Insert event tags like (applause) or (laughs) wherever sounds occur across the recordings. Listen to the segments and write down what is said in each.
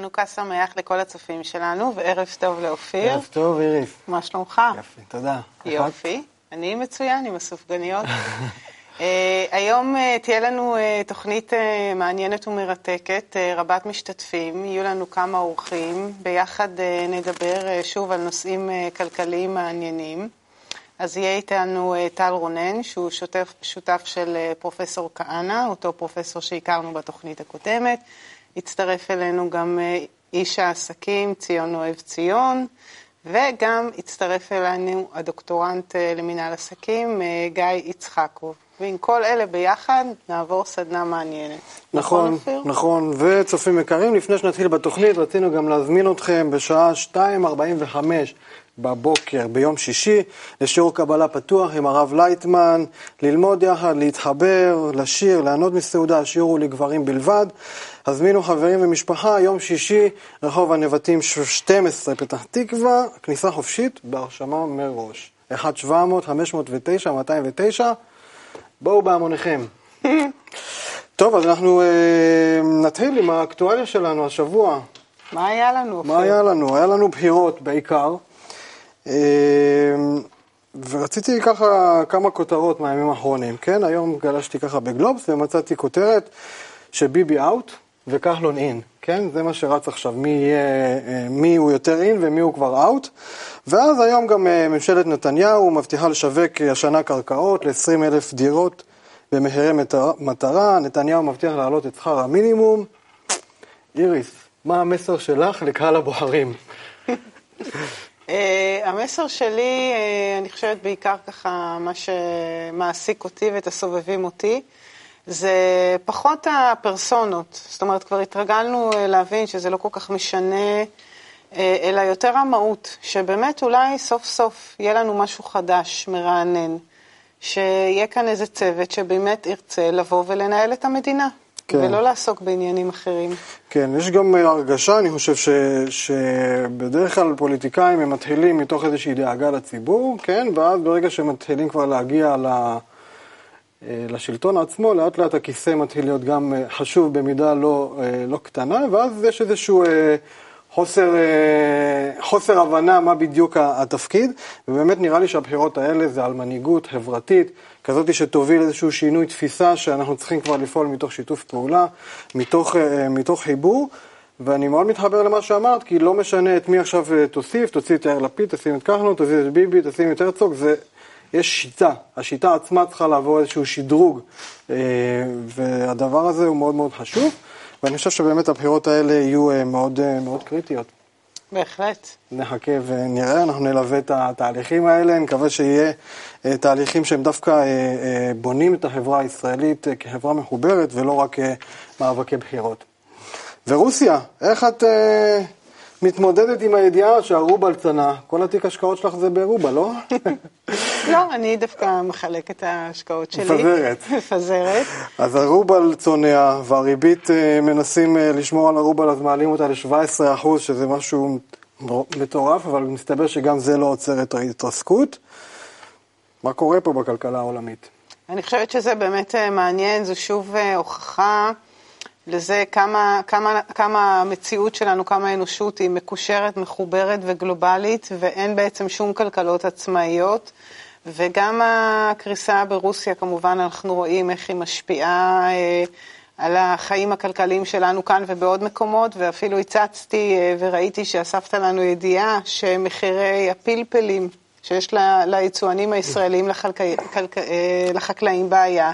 וחנוכה שמח לכל הצופים שלנו, וערב טוב לאופיר. ערב טוב, איריס. מה שלומך? יופי, תודה. יופי. אני מצוין עם הסופגניות. uh, (laughs) היום uh, תהיה לנו uh, תוכנית מעניינת ומרתקת, רבת משתתפים, יהיו לנו כמה אורחים, ביחד נדבר שוב על נושאים כלכליים מעניינים. אז יהיה איתנו טל רונן, שהוא שותף, שותף של פרופסור כהנא, אותו פרופסור שהכרנו בתוכנית הקודמת. הצטרף אלינו גם uh, איש העסקים, ציון אוהב ציון, וגם הצטרף אלינו הדוקטורנט uh, למינהל עסקים, uh, גיא יצחקוב. ועם כל אלה ביחד נעבור סדנה מעניינת. נכון, אופיר? נכון. וצופים יקרים, לפני שנתחיל בתוכנית, רצינו גם להזמין אתכם בשעה 2.45 בבוקר ביום שישי לשיעור קבלה פתוח עם הרב לייטמן, ללמוד יחד, להתחבר, לשיר, ליהנות מסעודה, השיעור הוא לגברים בלבד. הזמינו חברים ומשפחה, יום שישי, רחוב הנבטים 12, פתח תקווה, כניסה חופשית בהרשמה מראש. 1-700-509-209, בואו בהמוניכם. (laughs) טוב, אז אנחנו אה, נתחיל עם האקטואליה שלנו השבוע. מה היה לנו? מה היה לנו? היה לנו בחירות בעיקר. אה, ורציתי ככה כמה כותרות מהימים האחרונים, כן? היום גלשתי ככה בגלובס ומצאתי כותרת שביבי אאוט וכחלון אין, כן? זה מה שרץ עכשיו, מי, יהיה, אה, מי הוא יותר אין ומי הוא כבר אאוט. ואז היום גם אה, ממשלת נתניהו מבטיחה לשווק השנה קרקעות ל-20 אלף דירות במחירי מטרה, נתניהו מבטיח להעלות את שכר המינימום. איריס, מה המסר שלך לקהל הבוחרים? (laughs) Uh, המסר שלי, uh, אני חושבת בעיקר ככה, מה שמעסיק אותי ואת הסובבים אותי, זה פחות הפרסונות. זאת אומרת, כבר התרגלנו uh, להבין שזה לא כל כך משנה, אלא יותר המהות, שבאמת אולי סוף סוף יהיה לנו משהו חדש, מרענן, שיהיה כאן איזה צוות שבאמת ירצה לבוא ולנהל את המדינה. כן. ולא לעסוק בעניינים אחרים. כן, יש גם הרגשה, אני חושב, ש, שבדרך כלל פוליטיקאים הם מתחילים מתוך איזושהי דאגה לציבור, כן, ואז ברגע שהם מתחילים כבר להגיע ל, לשלטון עצמו, לאט לאט הכיסא מתחיל להיות גם חשוב במידה לא, לא קטנה, ואז יש איזשהו חוסר, חוסר הבנה מה בדיוק התפקיד, ובאמת נראה לי שהבחירות האלה זה על מנהיגות חברתית. כזאת שתוביל איזשהו שינוי תפיסה שאנחנו צריכים כבר לפעול מתוך שיתוף פעולה, מתוך, מתוך חיבור, ואני מאוד מתחבר למה שאמרת, כי לא משנה את מי עכשיו תוסיף, תוציא את יאיר לפיד, תשים את כחלון, תוסיף את ביבי, תשים את הרצוג, זה, יש שיטה, השיטה עצמה צריכה לעבור איזשהו שדרוג, והדבר הזה הוא מאוד מאוד חשוב, ואני חושב שבאמת הבחירות האלה יהיו מאוד, מאוד קריטיות. בהחלט. נחכה ונראה, אנחנו נלווה את התהליכים האלה, נקווה שיהיה תהליכים שהם דווקא בונים את החברה הישראלית כחברה מחוברת ולא רק מאבקי בחירות. ורוסיה, איך את מתמודדת עם הידיעה שהרובל צנע? כל התיק השקעות שלך זה ברובל, לא? (laughs) לא, אני דווקא מחלק את ההשקעות שלי. מפזרת. (laughs) מפזרת. אז הרובל צונע והריבית מנסים לשמור על הרובל, אז מעלים אותה ל-17%, שזה משהו מטורף, אבל מסתבר שגם זה לא עוצר את ההתרסקות. מה קורה פה בכלכלה העולמית? אני חושבת שזה באמת מעניין, זו שוב הוכחה לזה כמה, כמה, כמה המציאות שלנו, כמה האנושות היא מקושרת, מחוברת וגלובלית, ואין בעצם שום כלכלות עצמאיות. וגם הקריסה ברוסיה, כמובן, אנחנו רואים איך היא משפיעה אה, על החיים הכלכליים שלנו כאן ובעוד מקומות, ואפילו הצצתי אה, וראיתי שאספת לנו ידיעה שמחירי הפלפלים שיש ליצואנים הישראלים לחלק... כלכ... אה, לחקלאים בעיה,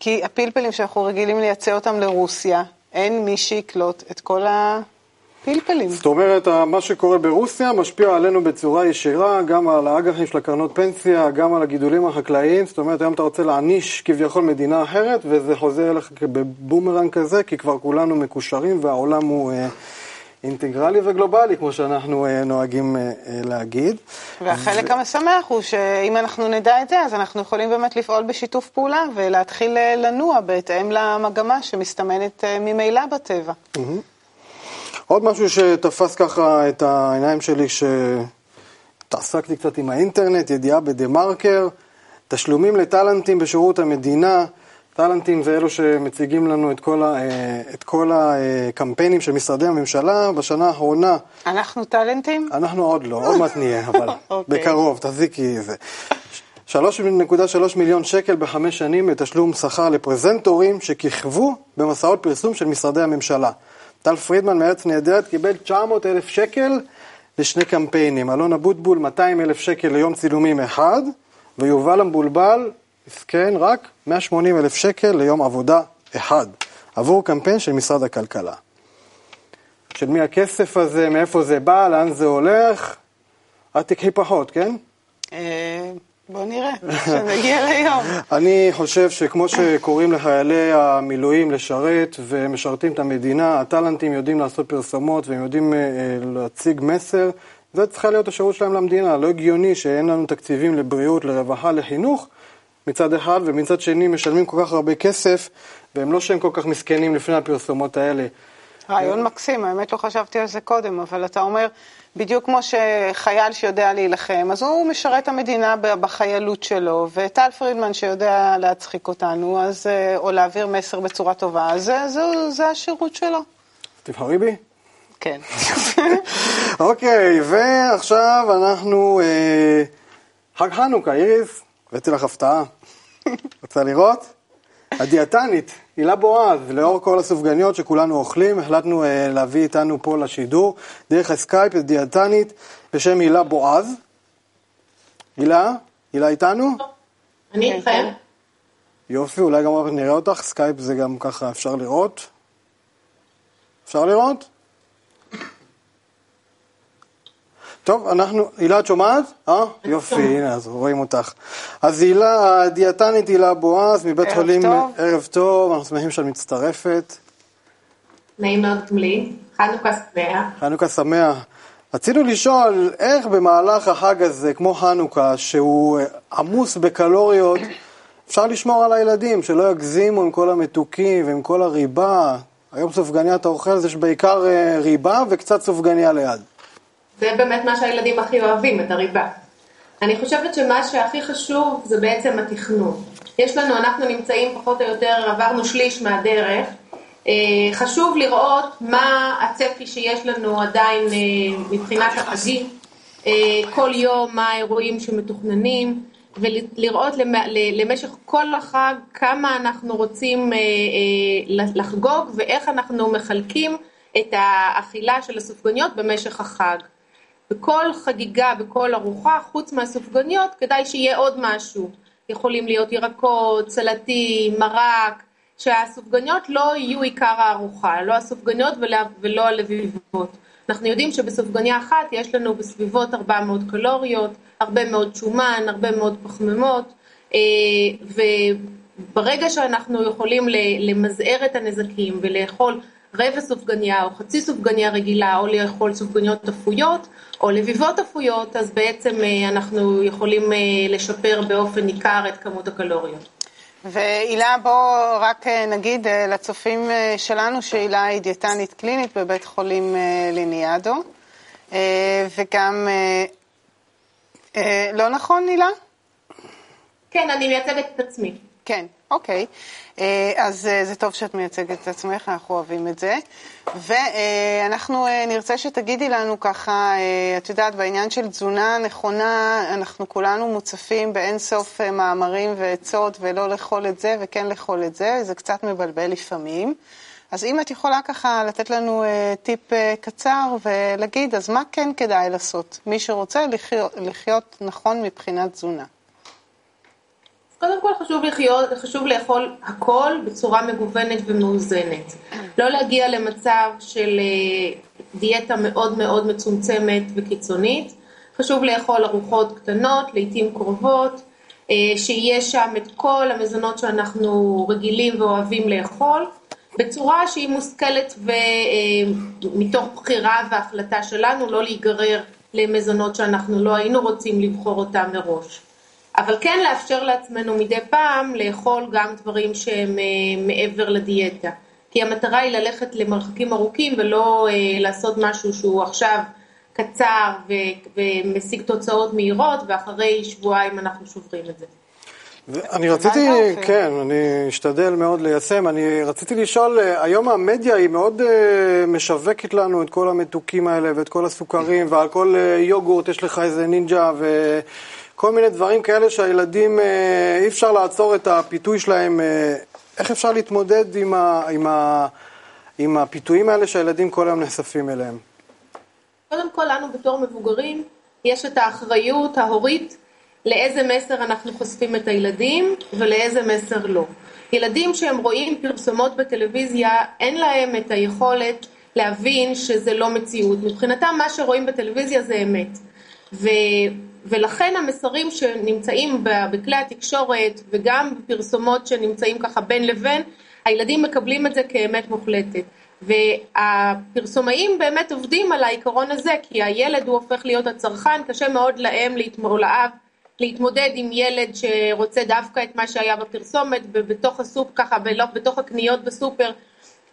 כי הפלפלים שאנחנו רגילים לייצא אותם לרוסיה, אין מי שיקלוט את כל הפלפלים. זאת אומרת, מה שקורה ברוסיה משפיע עלינו בצורה ישירה, גם על האג"חים של הקרנות פנסיה, גם על הגידולים החקלאיים. זאת אומרת, היום אתה רוצה להעניש כביכול מדינה אחרת, וזה חוזר אליך בבומרנג כזה, כי כבר כולנו מקושרים והעולם הוא אה, אינטגרלי וגלובלי, כמו שאנחנו אה, נוהגים אה, להגיד. והחלק ו... המשמח הוא שאם אנחנו נדע את זה, אז אנחנו יכולים באמת לפעול בשיתוף פעולה ולהתחיל לנוע בהתאם למגמה שמסתמנת ממילא בטבע. Mm-hmm. עוד משהו שתפס ככה את העיניים שלי כשהתעסקתי קצת עם האינטרנט, ידיעה בדה מרקר, תשלומים לטאלנטים בשירות המדינה טאלנטים זה אלו שמציגים לנו את כל, ה, אה, את כל הקמפיינים של משרדי הממשלה בשנה האחרונה. אנחנו טאלנטים? אנחנו עוד לא, עוד מעט נהיה, (laughs) אבל okay. אוקיי. בקרוב, תחזיקי זה. 3.3 מיליון שקל בחמש שנים לתשלום שכר לפרזנטורים שכיכבו במסעות פרסום של משרדי הממשלה. טל פרידמן מארץ נהדרת קיבל 900 אלף שקל לשני קמפיינים. אלון אבוטבול 200 אלף שקל ליום צילומים אחד, ויובל המבולבל, מסכן, רק 180 אלף שקל ליום עבודה אחד, עבור קמפיין של משרד הכלכלה. של מי הכסף הזה, מאיפה זה בא, לאן זה הולך? את תקחי פחות, כן? אה, בוא נראה, כשנגיע ליום. (laughs) אני חושב שכמו שקוראים לחיילי המילואים לשרת ומשרתים את המדינה, הטאלנטים יודעים לעשות פרסומות והם יודעים אה, להציג מסר, זה צריכה להיות השירות שלהם למדינה. לא הגיוני שאין לנו תקציבים לבריאות, לרווחה, לחינוך מצד אחד, ומצד שני משלמים כל כך הרבה כסף, והם לא שהם כל כך מסכנים לפני הפרסומות האלה. רעיון מקסים, האמת לא חשבתי על זה קודם, אבל אתה אומר, בדיוק כמו שחייל שיודע להילחם, אז הוא משרת את המדינה בחיילות שלו, וטל פרידמן שיודע להצחיק אותנו, אז, אה, או להעביר מסר בצורה טובה, אז זה, זה, זה השירות שלו. תבחרי בי. כן. (laughs) אוקיי, ועכשיו אנחנו... אה, חג חנוכה, איריס, הבאתי לך הפתעה. (laughs) רוצה לראות? הדיאטנית, הילה בועז, לאור כל הסופגניות שכולנו אוכלים, החלטנו אה, להביא איתנו פה לשידור, דרך הסקייפ, דיאטנית בשם הילה בועז. הילה? הילה איתנו? אני איתכם. יופי, אולי גם נראה אותך, סקייפ זה גם ככה אפשר לראות. אפשר לראות? טוב, אנחנו, הילה, את שומעת? אה? יופי, הנה, אז רואים אותך. אז הילה, הדיאטנית הילה בועז, מבית ערב חולים... טוב. ערב טוב, אנחנו שמחים שאת מצטרפת. נעים מאוד גם לי. חנוכה שמח. חנוכה שמח. רצינו לשאול, איך במהלך החג הזה, כמו חנוכה, שהוא עמוס בקלוריות, אפשר לשמור על הילדים, שלא יגזימו עם כל המתוקים ועם כל הריבה? היום סופגניה אתה אוכל, אז יש בעיקר אה, ריבה וקצת סופגניה ליד. זה באמת מה שהילדים הכי אוהבים, את הריבה. אני חושבת שמה שהכי חשוב זה בעצם התכנון. יש לנו, אנחנו נמצאים פחות או יותר, עברנו שליש מהדרך. אה, חשוב לראות מה הצפי שיש לנו עדיין אה, מבחינת החגים. אה, כל יום מה האירועים שמתוכננים, ולראות למשך כל החג כמה אנחנו רוצים לחגוג ואיך אנחנו מחלקים את האכילה של הסופגניות במשך החג. בכל חגיגה, בכל ארוחה, חוץ מהסופגניות, כדאי שיהיה עוד משהו. יכולים להיות ירקות, סלטים, מרק, שהסופגניות לא יהיו עיקר הארוחה, לא הסופגניות ולא הלביבות. אנחנו יודעים שבסופגניה אחת יש לנו בסביבות 400 קלוריות, הרבה מאוד שומן, הרבה מאוד פחמימות, אה, וברגע שאנחנו יכולים למזער את הנזקים ולאכול רבע סופגניה או חצי סופגניה רגילה או לאכול סופגניות אפויות או לביבות אפויות, אז בעצם אה, אנחנו יכולים אה, לשפר באופן ניכר את כמות הקלוריות. והילה, בוא רק אה, נגיד לצופים שלנו שהילה היא דיאטנית קלינית בבית חולים ליניאדו, וגם, לא נכון הילה? כן, אני מייצגת את עצמי. כן, אוקיי. אה, אז אה, זה טוב שאת מייצגת את עצמך, אנחנו אוהבים את זה. ואנחנו אה, נרצה שתגידי לנו ככה, את יודעת, בעניין של תזונה נכונה, אנחנו כולנו מוצפים באין סוף מאמרים ועצות, ולא לאכול את זה וכן לאכול את זה, זה קצת מבלבל לפעמים. אז אם את יכולה ככה לתת לנו טיפ קצר ולהגיד, אז מה כן כדאי לעשות? מי שרוצה לחיות, לחיות נכון מבחינת תזונה. קודם כל חשוב, לחיות, חשוב לאכול הכל בצורה מגוונת ומאוזנת. לא להגיע למצב של אה, דיאטה מאוד מאוד מצומצמת וקיצונית. חשוב לאכול ארוחות קטנות, לעיתים קרובות, אה, שיהיה שם את כל המזונות שאנחנו רגילים ואוהבים לאכול, בצורה שהיא מושכלת ומתוך אה, בחירה והחלטה שלנו, לא להיגרר למזונות שאנחנו לא היינו רוצים לבחור אותם מראש. אבל כן לאפשר לעצמנו מדי פעם לאכול גם דברים שהם אה, מעבר לדיאטה. כי המטרה היא ללכת למרחקים ארוכים ולא אה, לעשות משהו שהוא עכשיו קצר ו- ומשיג תוצאות מהירות, ואחרי שבועיים אנחנו שוברים את זה. אני רציתי, כן, אני אשתדל מאוד ליישם. אני רציתי לשאול, אה, היום המדיה היא מאוד משווקת לנו את כל המתוקים האלה ואת כל הסוכרים, ועל כל יוגורט יש לך איזה נינג'ה וכל מיני דברים כאלה שהילדים, uh, אי אפשר לעצור את הפיתוי שלהם. Uh, איך אפשר להתמודד עם, ה, עם, ה, עם הפיתויים האלה שהילדים כל היום נחשפים אליהם? קודם כל, לנו בתור מבוגרים, יש את האחריות ההורית לאיזה מסר אנחנו חושפים את הילדים ולאיזה מסר לא. ילדים שהם רואים פרסומות בטלוויזיה, אין להם את היכולת להבין שזה לא מציאות. מבחינתם מה שרואים בטלוויזיה זה אמת. ו, ולכן המסרים שנמצאים בכלי התקשורת וגם בפרסומות שנמצאים ככה בין לבין, הילדים מקבלים את זה כאמת מוחלטת. והפרסומאים באמת עובדים על העיקרון הזה, כי הילד הוא הופך להיות הצרכן, קשה מאוד להם או לאב להתמודד עם ילד שרוצה דווקא את מה שהיה בפרסומת, ובתוך הסופ, ככה, בתוך הקניות בסופר,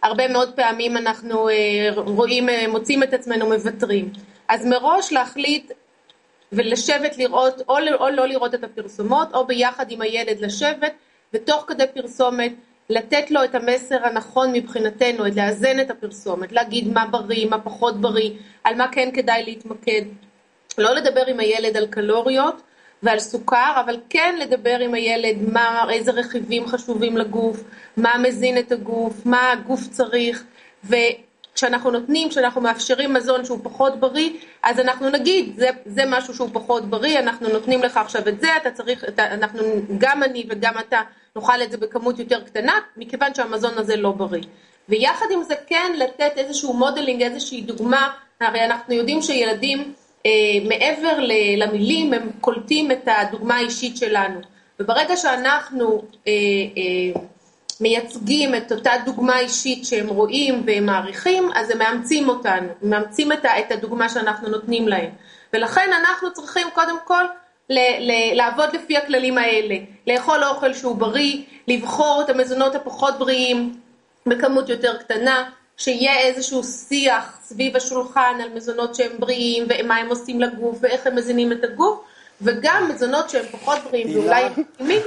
הרבה מאוד פעמים אנחנו אה, רואים, אה, מוצאים את עצמנו מוותרים. אז מראש להחליט ולשבת לראות, או, או לא לראות את הפרסומות, או ביחד עם הילד לשבת, ותוך כדי פרסומת לתת לו את המסר הנכון מבחינתנו, לאזן את הפרסומת, להגיד מה בריא, מה פחות בריא, על מה כן כדאי להתמקד. לא לדבר עם הילד על קלוריות ועל סוכר, אבל כן לדבר עם הילד מה, איזה רכיבים חשובים לגוף, מה מזין את הגוף, מה הגוף צריך, וכשאנחנו נותנים, כשאנחנו מאפשרים מזון שהוא פחות בריא, אז אנחנו נגיד, זה, זה משהו שהוא פחות בריא, אנחנו נותנים לך עכשיו את זה, אתה צריך, אתה, אנחנו, גם אני וגם אתה, נאכל את זה בכמות יותר קטנה, מכיוון שהמזון הזה לא בריא. ויחד עם זה כן לתת איזשהו modeling, איזושהי דוגמה, הרי אנחנו יודעים שילדים אה, מעבר למילים הם קולטים את הדוגמה האישית שלנו. וברגע שאנחנו אה, אה, מייצגים את אותה דוגמה אישית שהם רואים והם מעריכים, אז הם מאמצים אותנו, מאמצים את, הדוגמה שאנחנו נותנים להם. ולכן אנחנו צריכים קודם כל ל- ל- לעבוד לפי הכללים האלה, לאכול אוכל שהוא בריא, לבחור את המזונות הפחות בריאים בכמות יותר קטנה, שיהיה איזשהו שיח סביב השולחן על מזונות שהם בריאים ומה הם עושים לגוף ואיך הם מזינים את הגוף, וגם מזונות שהם פחות בריאים ואולי מתאימים,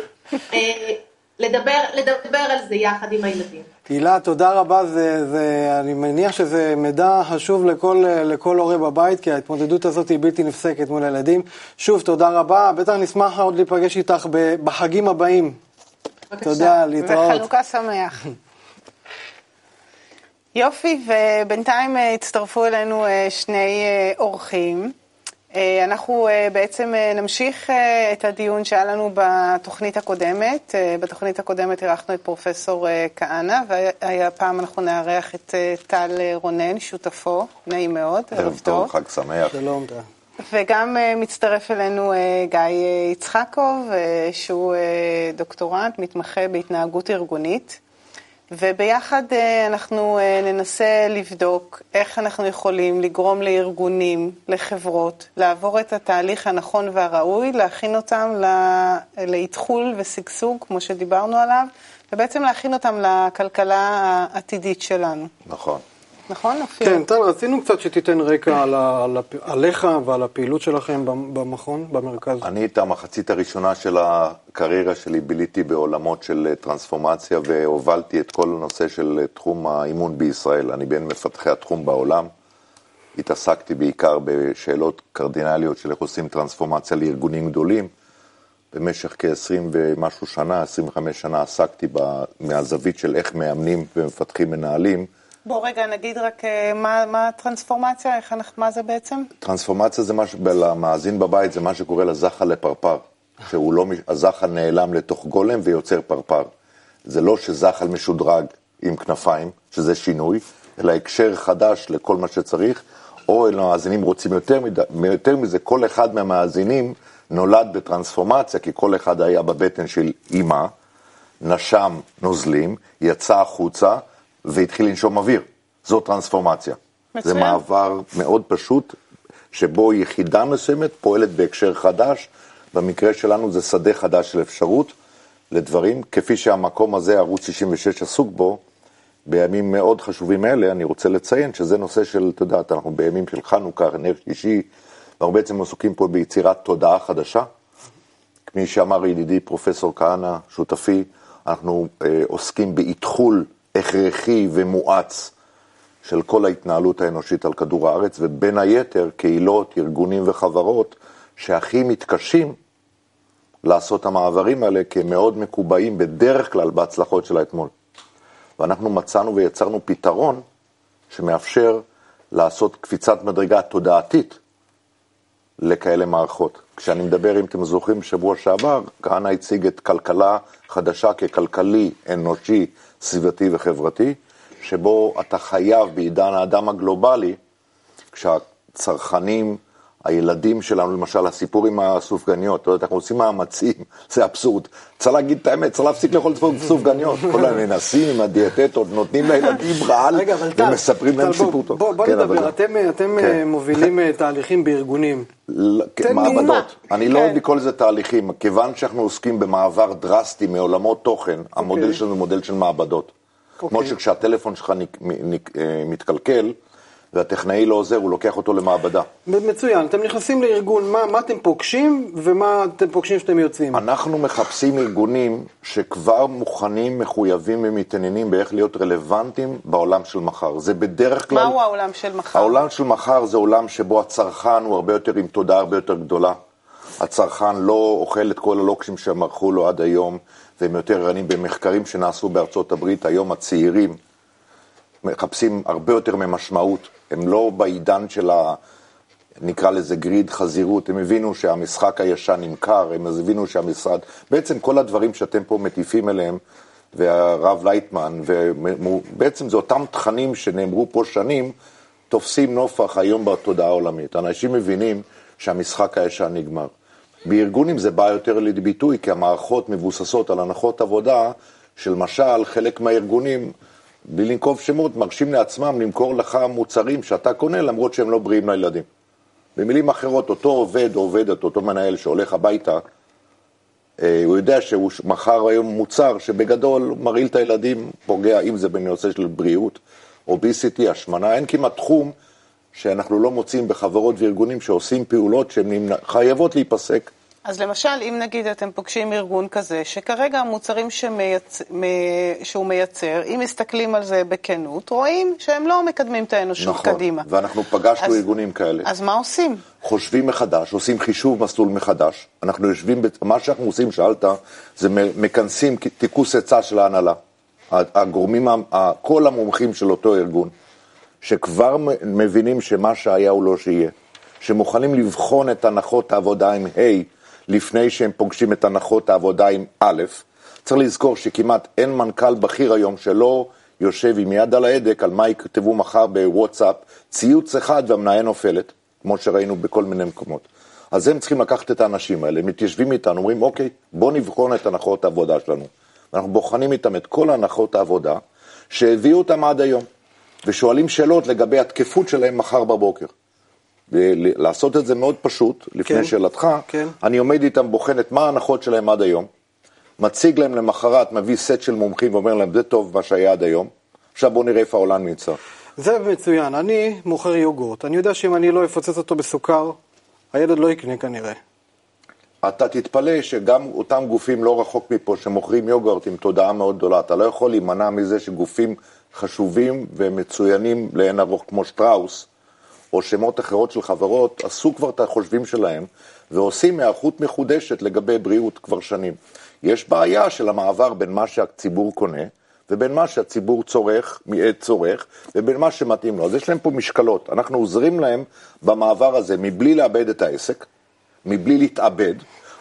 לדבר, לדבר על זה יחד עם הילדים. תהילה, תודה רבה. זה, זה, אני מניח שזה מידע חשוב לכל, לכל הורה בבית, כי ההתמודדות הזאת היא בלתי נפסקת מול הילדים. שוב, תודה רבה. בטח נשמח עוד להיפגש איתך בחגים הבאים. בבקשה. תודה, להתראות. וחנוכה שמח. יופי, ובינתיים אה, הצטרפו אלינו אה, שני אה, אורחים. אנחנו בעצם נמשיך את הדיון שהיה לנו בתוכנית הקודמת. בתוכנית הקודמת אירחנו את פרופסור כהנא, והפעם אנחנו נארח את טל רונן, שותפו, נעים מאוד, ערב טוב. חג שמח. שלום, טל. וגם מצטרף אלינו גיא יצחקוב, שהוא דוקטורנט, מתמחה בהתנהגות ארגונית. וביחד אה, אנחנו אה, ננסה לבדוק איך אנחנו יכולים לגרום לארגונים, לחברות, לעבור את התהליך הנכון והראוי, להכין אותם לאתחול ושגשוג, כמו שדיברנו עליו, ובעצם להכין אותם לכלכלה העתידית שלנו. נכון. נכון, אופיר? כן, טל, רצינו קצת שתיתן רקע על ה, על הפ... עליך ועל הפעילות שלכם במכון, במרכז. אני את המחצית הראשונה של הקריירה שלי ביליתי בעולמות של טרנספורמציה והובלתי את כל הנושא של תחום האימון בישראל. אני בין מפתחי התחום בעולם. התעסקתי בעיקר בשאלות קרדינליות של איך עושים טרנספורמציה לארגונים גדולים. במשך כ-20 ומשהו שנה, 25 שנה, עסקתי מהזווית של איך מאמנים ומפתחים מנהלים. בוא רגע נגיד רק אה, מה, מה הטרנספורמציה, איך, מה זה בעצם? טרנספורמציה זה מה, למאזין בבית זה מה שקורה לזחל לפרפר, שהוא לא, הזחל נעלם לתוך גולם ויוצר פרפר. זה לא שזחל משודרג עם כנפיים, שזה שינוי, אלא הקשר חדש לכל מה שצריך, או אלה המאזינים רוצים יותר, מד... יותר מזה, כל אחד מהמאזינים נולד בטרנספורמציה, כי כל אחד היה בבטן של אימא, נשם נוזלים, יצא החוצה, והתחיל לנשום אוויר. זו טרנספורמציה. מצוין. זה מעבר מאוד פשוט, שבו יחידה מסוימת פועלת בהקשר חדש, במקרה שלנו זה שדה חדש של אפשרות לדברים, כפי שהמקום הזה, ערוץ 66 עסוק בו, בימים מאוד חשובים אלה, אני רוצה לציין שזה נושא של, את יודעת, אנחנו בימים של חנוכה, נר שישי, אנחנו בעצם עסוקים פה ביצירת תודעה חדשה, כפי שאמר ידידי פרופסור כהנא, שותפי, אנחנו אה, עוסקים באתחול הכרחי ומואץ של כל ההתנהלות האנושית על כדור הארץ, ובין היתר קהילות, ארגונים וחברות שהכי מתקשים לעשות המעברים האלה, כי הם מאוד מקובעים בדרך כלל בהצלחות של האתמול. ואנחנו מצאנו ויצרנו פתרון שמאפשר לעשות קפיצת מדרגה תודעתית לכאלה מערכות. כשאני מדבר, אם אתם זוכרים, בשבוע שעבר, כהנא הציג את כלכלה חדשה ככלכלי, אנושי, סביבתי וחברתי, שבו אתה חייב בעידן האדם הגלובלי, כשהצרכנים, הילדים שלנו, למשל, הסיפור עם הסופגניות, אתה יודע, אנחנו עושים מאמצים, (laughs) זה אבסורד. צריך להגיד את האמת, צריך להפסיק לאכול (laughs) סופגניות. כל המנסים עם הדיאטטות, נותנים לילדים רעל, ומספרים להם סיפור טוב. בוא כן, נדבר, אבל- אתם כן. אה, מובילים אה, תהליכים בארגונים. ל- תן לי מעבדות. אני לא כן. אוהב לקרוא לזה תהליכים, כיוון שאנחנו עוסקים במעבר דרסטי מעולמות תוכן, המודל שלנו הוא מודל של מעבדות. כמו אוקיי. שכשהטלפון שלך אה, מתקלקל, והטכנאי לא עוזר, הוא לוקח אותו למעבדה. מצוין, אתם נכנסים לארגון, מה, מה אתם פוגשים ומה אתם פוגשים כשאתם יוצאים? אנחנו מחפשים ארגונים שכבר מוכנים, מחויבים ומתעניינים באיך להיות רלוונטיים בעולם של מחר. זה בדרך כלל... מהו העולם של מחר? העולם של מחר זה עולם שבו הצרכן הוא הרבה יותר עם תודעה הרבה יותר גדולה. הצרכן לא אוכל את כל הלוקשים שהם ערכו לו עד היום, והם יותר ערניים במחקרים שנעשו בארצות הברית. היום הצעירים מחפשים הרבה יותר ממשמעות. הם לא בעידן של ה... נקרא לזה גריד חזירות, הם הבינו שהמשחק הישן נמכר, הם הבינו שהמשרד, בעצם כל הדברים שאתם פה מטיפים אליהם, והרב לייטמן, ובעצם זה אותם תכנים שנאמרו פה שנים, תופסים נופח היום בתודעה העולמית. אנשים מבינים שהמשחק הישן נגמר. בארגונים זה בא יותר לידי ביטוי, כי המערכות מבוססות על הנחות עבודה, שלמשל חלק מהארגונים, בלי לנקוב שמות, מרשים לעצמם למכור לך מוצרים שאתה קונה למרות שהם לא בריאים לילדים. במילים אחרות, אותו עובד או עובדת, אותו מנהל שהולך הביתה, אה, הוא יודע שהוא מכר היום מוצר שבגדול מרעיל את הילדים, פוגע, אם זה בנושא של בריאות, אוביסיטי, השמנה, אין כמעט תחום שאנחנו לא מוצאים בחברות וארגונים שעושים פעולות שהן חייבות להיפסק. אז למשל, אם נגיד אתם פוגשים ארגון כזה, שכרגע המוצרים שמייצ... שהוא מייצר, אם מסתכלים על זה בכנות, רואים שהם לא מקדמים את האנושות נכון, קדימה. ואנחנו פגשנו אז- ארגונים כאלה. אז מה עושים? חושבים מחדש, עושים חישוב מסלול מחדש. אנחנו יושבים, מה שאנחנו עושים, שאלת, זה מכנסים טיכוס עצה של ההנהלה. הגורמים, כל המומחים של אותו ארגון, שכבר מבינים שמה שהיה הוא לא שיהיה, שמוכנים לבחון את הנחות העבודה עם ה' לפני שהם פוגשים את הנחות העבודה עם א', צריך לזכור שכמעט אין מנכ"ל בכיר היום שלא יושב עם יד על ההדק על מה יכתבו מחר בוואטסאפ, ציוץ אחד והמניה נופלת, כמו שראינו בכל מיני מקומות. אז הם צריכים לקחת את האנשים האלה, מתיישבים איתנו, אומרים, אוקיי, בואו נבחון את הנחות העבודה שלנו. אנחנו בוחנים איתם את כל הנחות העבודה שהביאו אותם עד היום, ושואלים שאלות לגבי התקפות שלהם מחר בבוקר. לעשות את זה מאוד פשוט, לפני כן. שאלתך, כן. אני עומד איתם, בוחן את מה ההנחות שלהם עד היום, מציג להם למחרת, מביא סט של מומחים ואומר להם, זה טוב מה שהיה עד היום, עכשיו בואו נראה איפה העולם נמצא. זה מצוין, אני מוכר יוגורט, אני יודע שאם אני לא אפוצץ אותו בסוכר, הילד לא יקנה כנראה. אתה תתפלא שגם אותם גופים לא רחוק מפה שמוכרים יוגורט עם תודעה מאוד גדולה, אתה לא יכול להימנע מזה שגופים חשובים ומצוינים לאין ארוך כמו שטראוס, או שמות אחרות של חברות, עשו כבר את החושבים שלהם, ועושים היערכות מחודשת לגבי בריאות כבר שנים. יש בעיה של המעבר בין מה שהציבור קונה, ובין מה שהציבור צורך, מעת צורך, ובין מה שמתאים לו. אז יש להם פה משקלות. אנחנו עוזרים להם במעבר הזה מבלי לאבד את העסק, מבלי להתאבד,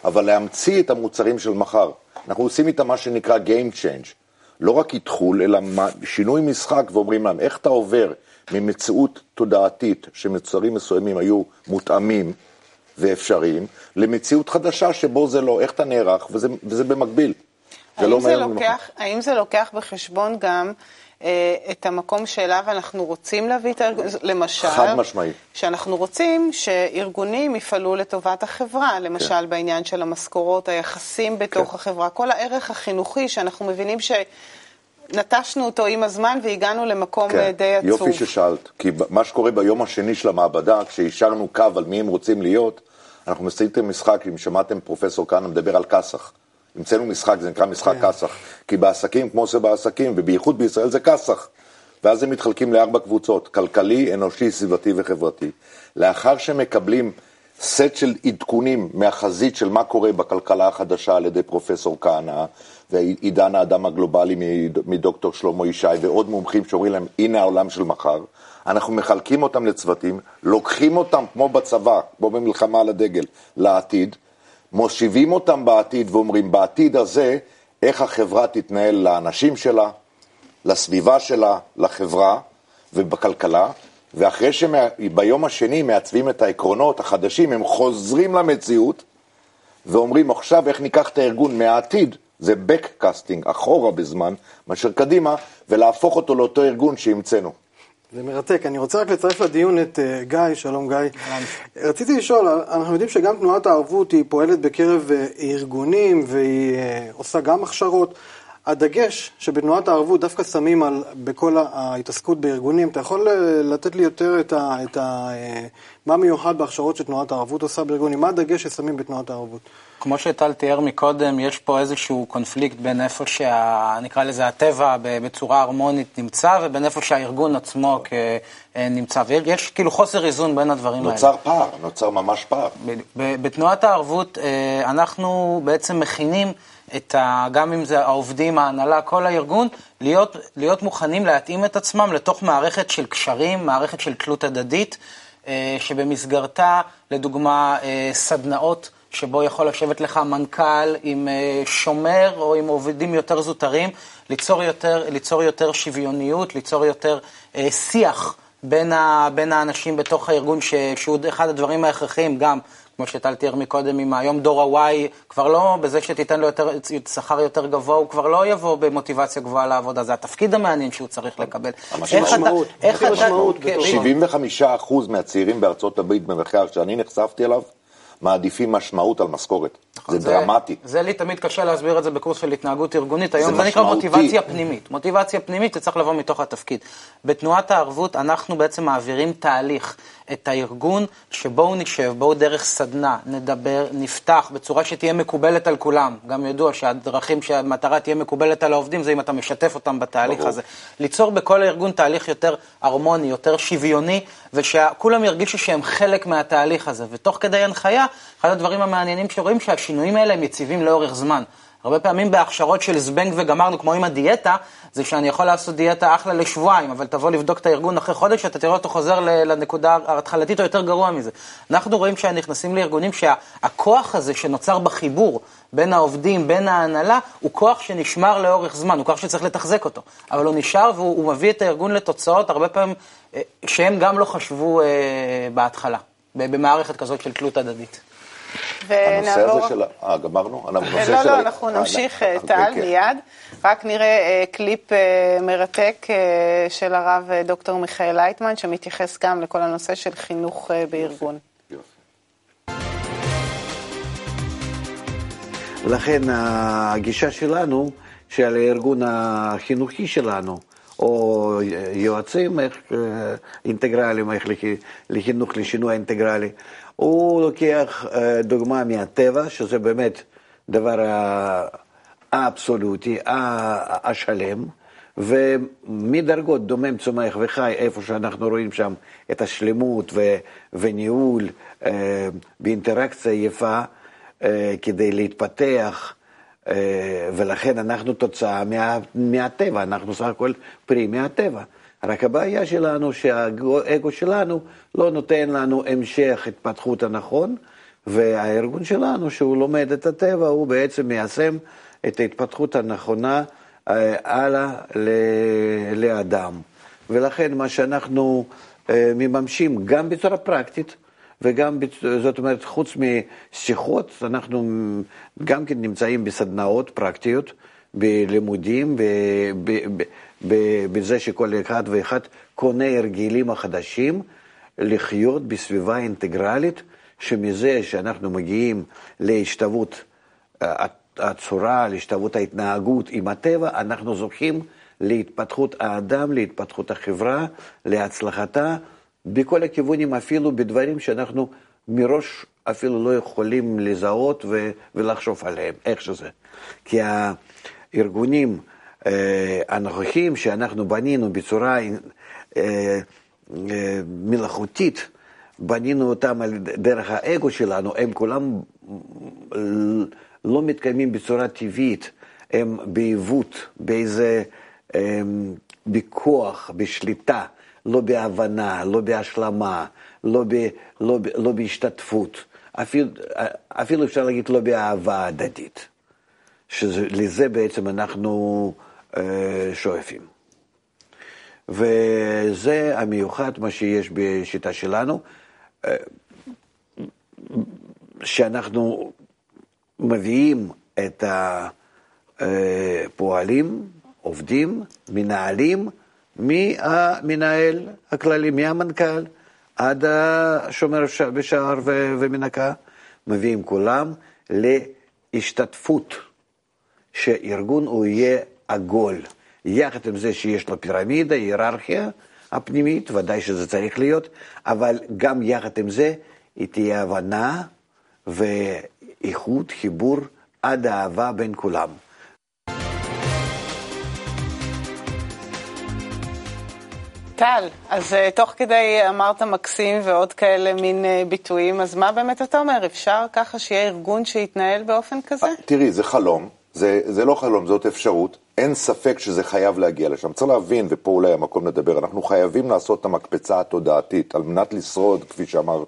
אבל להמציא את המוצרים של מחר. אנחנו עושים איתם מה שנקרא Game Change. לא רק איתחול, אלא שינוי משחק, ואומרים להם, איך אתה עובר ממציאות תודעתית שמוצרים מסוימים היו מותאמים ואפשריים, למציאות חדשה שבו זה לא, איך אתה נערך, וזה, וזה במקביל. האם לא זה, מהיום למחר. לוקח, האם זה לוקח בחשבון גם אה, את המקום שאליו אנחנו רוצים להביא את הארגון? למשל, חד משמעי. שאנחנו רוצים שארגונים יפעלו לטובת החברה, למשל כן. בעניין של המשכורות, היחסים בתוך כן. החברה, כל הערך החינוכי שאנחנו מבינים שנטשנו אותו עם הזמן והגענו למקום אה, די עצוב. כן. יופי ששאלת, כי מה שקורה ביום השני של המעבדה, כשאישרנו קו על מי הם רוצים להיות, אנחנו מסיימים משחק, אם שמעתם פרופסור כהנא מדבר על כסח. המצאנו משחק, זה נקרא משחק כן. כסח. כי בעסקים, כמו זה בעסקים, ובייחוד בישראל זה כסח. ואז הם מתחלקים לארבע קבוצות, כלכלי, אנושי, סביבתי וחברתי. לאחר שמקבלים סט של עדכונים מהחזית של מה קורה בכלכלה החדשה על ידי פרופסור כהנא, ועידן האדם הגלובלי מד- מדוקטור שלמה ישי, ועוד מומחים שאומרים להם, הנה העולם של מחר, אנחנו מחלקים אותם לצוותים, לוקחים אותם כמו בצבא, כמו במלחמה על הדגל, לעתיד, מושיבים אותם בעתיד ואומרים, בעתיד הזה, איך החברה תתנהל לאנשים שלה, לסביבה שלה, לחברה ובכלכלה, ואחרי שביום השני מעצבים את העקרונות החדשים, הם חוזרים למציאות ואומרים עכשיו איך ניקח את הארגון מהעתיד, זה backcasting, אחורה בזמן, מאשר קדימה, ולהפוך אותו לאותו ארגון שהמצאנו. זה מרתק. אני רוצה רק לצרף לדיון את uh, גיא, שלום גיא. רציתי לשאול, אנחנו יודעים שגם תנועת הערבות היא פועלת בקרב uh, ארגונים והיא uh, עושה גם הכשרות. הדגש שבתנועת הערבות דווקא שמים על, בכל ההתעסקות בארגונים, אתה יכול אה, לתת לי יותר את ה... את ה אה, מה מיוחד בהכשרות שתנועת הערבות עושה בארגונים? מה הדגש ששמים בתנועת הערבות? כמו שטל תיאר מקודם, יש פה איזשהו קונפליקט בין איפה שה... נקרא לזה הטבע בצורה הרמונית נמצא, ובין איפה שהארגון עצמו כ... נמצא. ויש כאילו חוסר איזון בין הדברים האלה. נוצר פער, נוצר ממש פער. ב- בתנועת הערבות אה, אנחנו בעצם מכינים את ה... גם אם זה העובדים, ההנהלה, כל הארגון, להיות, להיות מוכנים להתאים את עצמם לתוך מערכת של קשרים, מערכת של תלות הדדית, אה, שבמסגרתה, לדוגמה, אה, סדנאות. שבו יכול לשבת לך מנכ"ל עם אה, שומר או עם עובדים יותר זוטרים, ליצור יותר, ליצור יותר שוויוניות, ליצור יותר שיח בין, ה, בין האנשים בתוך הארגון, ש, שהוא אחד הדברים ההכרחיים גם, כמו שטל תיאר מקודם, עם היום דור ה-Y, כבר לא בזה שתיתן לו יותר, שכר יותר גבוה, הוא כבר לא יבוא במוטיבציה גבוהה לעבודה, זה התפקיד המעניין שהוא צריך לקבל. משמעות, איך אתה... משמעות כן, בתור- 75% מהצעירים בארצות הברית במחקר שאני נחשפתי אליו, מעדיפים משמעות על משכורת. זה דרמטי. זה לי תמיד קשה להסביר את זה בקורס של התנהגות ארגונית. היום זה, זה נקרא. מוטיבציה פנימית. מוטיבציה פנימית זה צריך לבוא מתוך התפקיד. בתנועת הערבות אנחנו בעצם מעבירים תהליך, את הארגון, שבואו נשב, בואו דרך סדנה, נדבר, נפתח, בצורה שתהיה מקובלת על כולם. גם ידוע שהדרכים שהמטרה תהיה מקובלת על העובדים, זה אם אתה משתף אותם בתהליך ברור. הזה. ליצור בכל הארגון תהליך יותר הרמוני, יותר שוויוני, ושכולם ירגישו שהם חלק מהתהליך הזה. ותוך כדי הנחיה, אחד הדברים המעניינים שרואים שהשינויים האלה הם יציבים לאורך זמן. הרבה פעמים בהכשרות של זבנג וגמרנו, כמו עם הדיאטה, זה שאני יכול לעשות דיאטה אחלה לשבועיים, אבל תבוא לבדוק את הארגון אחרי חודש, אתה תראה אותו חוזר לנקודה ההתחלתית או יותר גרוע מזה. אנחנו רואים שנכנסים לארגונים שהכוח הזה שנוצר בחיבור בין העובדים, בין ההנהלה, הוא כוח שנשמר לאורך זמן, הוא כוח שצריך לתחזק אותו. אבל הוא נשאר והוא הוא מביא את הארגון לתוצאות, הרבה פעמים, אה, שהם גם לא חשבו אה, בהתחלה, במערכת כזאת של תלות הדדית. הנושא ונעבור... הזה של... אה, גמרנו? לא, של לא, אנחנו אה, נמשיך, אה, אה, טל, אוקיי. מיד. רק נראה אה, קליפ אה, מרתק אה, של הרב אה, דוקטור מיכאל לייטמן, שמתייחס גם לכל הנושא של חינוך אה, בארגון. יופי. לכן הגישה שלנו, של הארגון החינוכי שלנו, או יועצים איך, אינטגרליים, איך לחינוך לשינוי אינטגרלי, הוא לוקח אה, דוגמה מהטבע, שזה באמת דבר האבסולוטי, השלם, ומדרגות דומם, צומח וחי, איפה שאנחנו רואים שם את השלמות וניהול אה, באינטראקציה יפה, אה, כדי להתפתח, ולכן אנחנו תוצאה מה, מהטבע, אנחנו סך הכל פרי מהטבע. רק הבעיה שלנו שהאגו שלנו לא נותן לנו המשך התפתחות הנכון, והארגון שלנו, שהוא לומד את הטבע, הוא בעצם מיישם את ההתפתחות הנכונה אה, הלאה לאדם. ולכן מה שאנחנו אה, מממשים גם בצורה פרקטית, וגם, זאת אומרת, חוץ משיחות, אנחנו גם כן נמצאים בסדנאות פרקטיות, בלימודים, בזה שכל אחד ואחד קונה הרגלים החדשים, לחיות בסביבה אינטגרלית, שמזה שאנחנו מגיעים להשתוות אה, הצורה, להשתוות ההתנהגות עם הטבע, אנחנו זוכים להתפתחות האדם, להתפתחות החברה, להצלחתה, בכל הכיוונים, אפילו בדברים שאנחנו מראש אפילו לא יכולים לזהות ו, ולחשוב עליהם, איך שזה. כי הארגונים אה, הנוכחיים שאנחנו בנינו בצורה אה, אה, מלאכותית, בנינו אותם על דרך האגו שלנו, הם כולם לא מתקיימים בצורה טבעית, הם בעיוות, באיזה, הם, בכוח, בשליטה, לא בהבנה, לא בהשלמה, לא, ב, לא, לא בהשתתפות, אפילו, אפילו אפשר להגיד לא באהבה הדדית, שלזה בעצם אנחנו שואפים. וזה המיוחד, מה שיש בשיטה שלנו, אה, שאנחנו מביאים את הפועלים, עובדים, מנהלים, מהמנהל הכללי, מהמנכ"ל, עד השומר בשער ומנקה, מביאים כולם להשתתפות, שארגון הוא יהיה עגול. יחד עם זה שיש לו פירמידה, היררכיה הפנימית, ודאי שזה צריך להיות, אבל גם יחד עם זה היא תהיה הבנה ואיכות, חיבור, עד האהבה בין כולם. טל, אז uh, תוך כדי אמרת מקסים ועוד כאלה מין uh, ביטויים, אז מה באמת אתה אומר? אפשר ככה שיהיה ארגון שיתנהל באופן כזה? תראי, זה חלום, זה, זה לא חלום, זאת אפשרות. אין ספק שזה חייב להגיע לשם. צריך להבין, ופה אולי המקום לדבר, אנחנו חייבים לעשות את המקפצה התודעתית על מנת לשרוד, כפי שאמר